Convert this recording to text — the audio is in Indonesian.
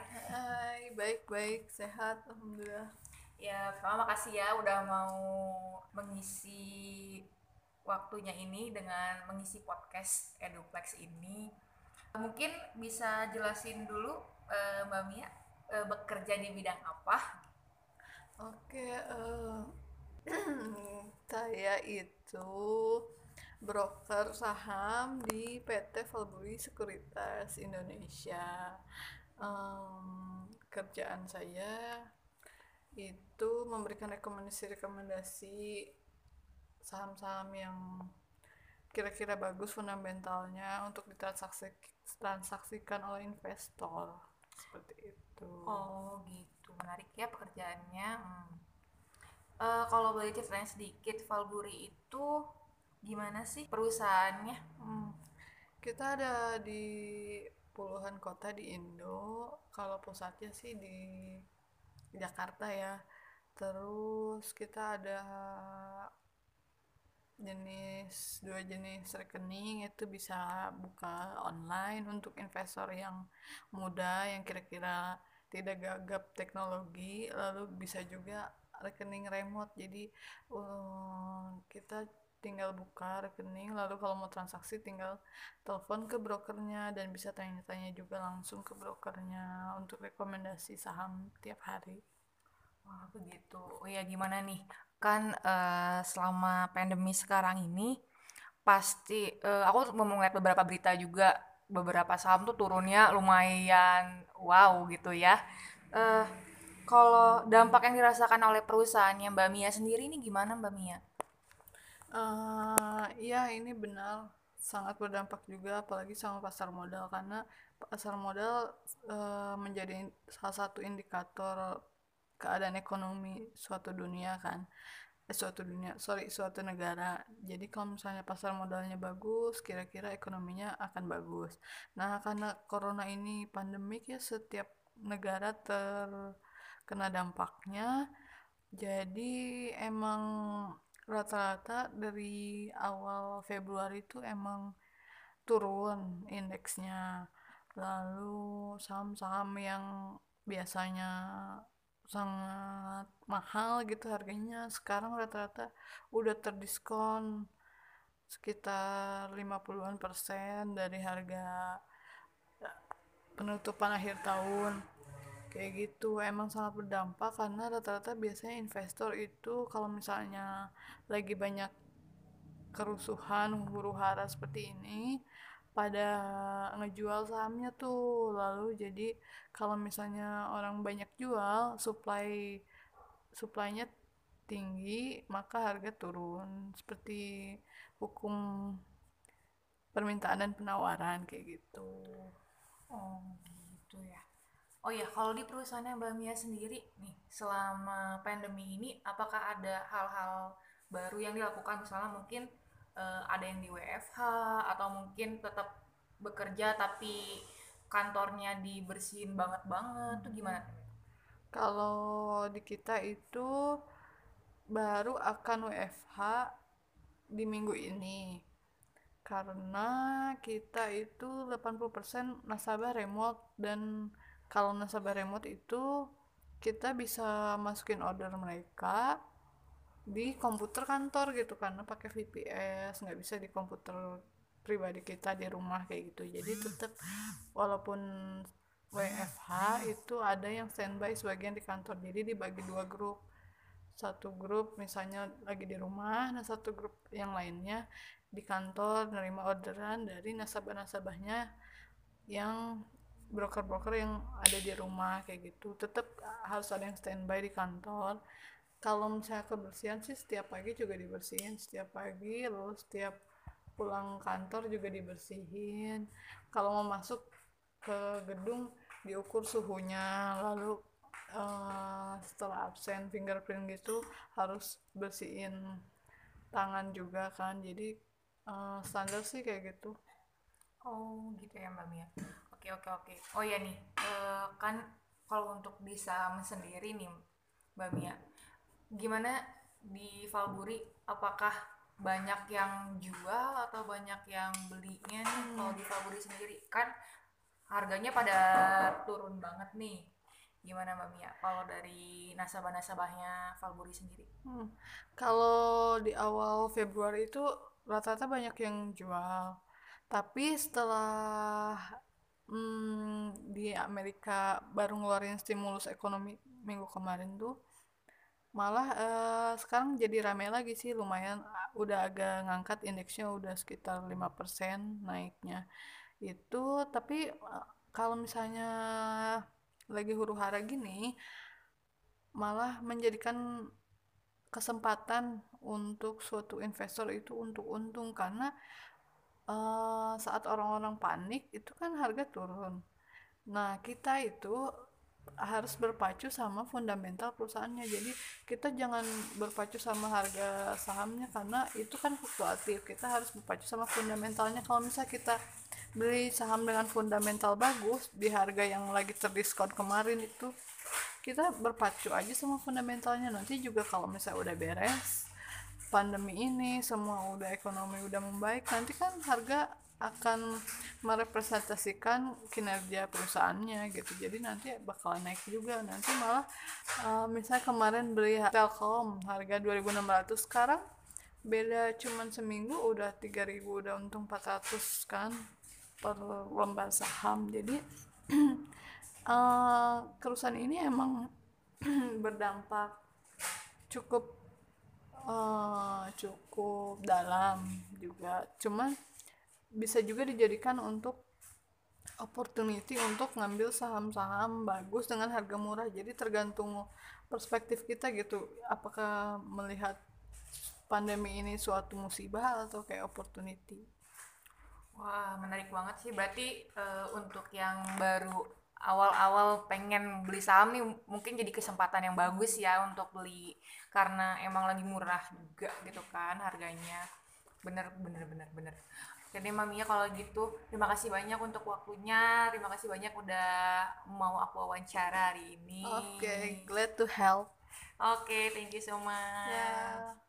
Hai, baik-baik, sehat, alhamdulillah. Ya, pertama makasih ya udah mau mengisi waktunya ini dengan mengisi podcast Eduplex ini. Mungkin bisa jelasin dulu eh, Mbak Mia eh, bekerja di bidang apa? Oke, eh, saya itu broker saham di PT Valburi Sekuritas Indonesia. Em, kerjaan saya itu memberikan rekomendasi-rekomendasi saham-saham yang kira-kira bagus fundamentalnya untuk ditransaksi transaksikan oleh investor seperti itu. Oh gitu, menarik ya pekerjaannya. Hmm. Eh, kalau boleh ceritain sedikit, Valburi itu gimana sih perusahaannya? Hmm, kita ada di puluhan kota di Indo. Kalau pusatnya sih di Jakarta ya. Terus kita ada jenis dua jenis rekening itu bisa buka online untuk investor yang muda yang kira-kira tidak gagap teknologi lalu bisa juga rekening remote jadi eh, kita tinggal buka rekening lalu kalau mau transaksi tinggal telepon ke brokernya dan bisa tanya-tanya juga langsung ke brokernya untuk rekomendasi saham tiap hari Wah, begitu. Oh ya, gimana nih? Kan eh, selama pandemi sekarang ini pasti eh, aku mau ngeliat beberapa berita juga beberapa saham tuh turunnya lumayan wow gitu ya. Eh kalau dampak yang dirasakan oleh perusahaannya Mbak Mia sendiri ini gimana Mbak Mia? Iya ini benar. Sangat berdampak juga apalagi sama pasar modal karena pasar modal eh, menjadi salah satu indikator keadaan ekonomi suatu dunia kan? Eh, suatu dunia sorry suatu negara. Jadi kalau misalnya pasar modalnya bagus kira-kira ekonominya akan bagus. Nah karena corona ini pandemik ya setiap negara terkena dampaknya. Jadi emang rata-rata dari awal Februari itu emang turun indeksnya. Lalu saham-saham yang biasanya sangat mahal gitu harganya sekarang rata-rata udah terdiskon sekitar 50-an persen dari harga penutupan akhir tahun kayak gitu. Emang sangat berdampak karena rata-rata biasanya investor itu kalau misalnya lagi banyak kerusuhan huru hara seperti ini pada ngejual sahamnya tuh. Lalu jadi kalau misalnya orang banyak jual supply supply-nya tinggi maka harga turun. Seperti hukum permintaan dan penawaran kayak gitu. Oh gitu ya. Oh ya, kalau di perusahaannya Mbak Mia sendiri nih, selama pandemi ini, apakah ada hal-hal baru yang dilakukan? Misalnya mungkin eh, ada yang di WFH atau mungkin tetap bekerja tapi kantornya dibersihin banget banget tuh gimana? kalau di kita itu baru akan WFH di minggu ini karena kita itu 80% nasabah remote dan kalau nasabah remote itu kita bisa masukin order mereka di komputer kantor gitu karena pakai VPS nggak bisa di komputer pribadi kita di rumah kayak gitu. Jadi tetap walaupun WFH itu ada yang standby sebagian di kantor. Jadi dibagi dua grup. Satu grup misalnya lagi di rumah nah satu grup yang lainnya di kantor nerima orderan dari nasabah-nasabahnya yang broker-broker yang ada di rumah kayak gitu tetap harus ada yang standby di kantor. Kalau misalnya kebersihan sih setiap pagi juga dibersihin setiap pagi lalu setiap pulang kantor juga dibersihin. Kalau mau masuk ke gedung diukur suhunya lalu eh, setelah absen fingerprint gitu harus bersihin tangan juga kan. Jadi eh, standar sih kayak gitu. Oh gitu ya Mbak Mia. Oke oke oke. Oh ya nih, eh, kan kalau untuk saham sendiri nih Mbak Mia, gimana di Valburi? Apakah banyak yang jual atau banyak yang belinya nih kalau di Valburi sendiri? Kan harganya pada turun banget nih. Gimana Mbak Mia kalau dari nasabah-nasabahnya Valburi sendiri? Hmm. Kalau di awal Februari itu rata-rata banyak yang jual. Tapi setelah hmm, di Amerika baru ngeluarin stimulus ekonomi minggu kemarin tuh, malah eh, sekarang jadi rame lagi sih lumayan udah agak ngangkat indeksnya udah sekitar 5% naiknya. Itu tapi eh, kalau misalnya lagi huru-hara gini malah menjadikan kesempatan untuk suatu investor itu untuk untung karena eh, saat orang-orang panik itu kan harga turun. Nah, kita itu harus berpacu sama fundamental perusahaannya. Jadi kita jangan berpacu sama harga sahamnya karena itu kan fluktuatif. Kita harus berpacu sama fundamentalnya. Kalau misalnya kita beli saham dengan fundamental bagus di harga yang lagi terdiskon kemarin itu kita berpacu aja sama fundamentalnya nanti juga kalau misalnya udah beres pandemi ini semua udah ekonomi udah membaik nanti kan harga akan merepresentasikan kinerja perusahaannya gitu. Jadi nanti bakal naik juga. Nanti malah uh, misalnya kemarin beli Telkom harga 2600 sekarang beda cuman seminggu udah 3000 udah untung 400 kan per lembar saham. Jadi uh, kerusuhan ini emang berdampak cukup uh, cukup dalam juga. Cuman bisa juga dijadikan untuk opportunity untuk ngambil saham-saham bagus dengan harga murah. Jadi tergantung perspektif kita gitu. Apakah melihat pandemi ini suatu musibah atau kayak opportunity? Wah, menarik banget sih. Berarti eh, untuk yang baru awal-awal pengen beli saham nih mungkin jadi kesempatan yang bagus ya untuk beli karena emang lagi murah juga gitu kan harganya. Bener, bener, bener, bener. Jadi Mamiya kalau gitu terima kasih banyak untuk waktunya. Terima kasih banyak udah mau aku wawancara hari ini. oke okay, glad to help Oke, thank you so much. yeah.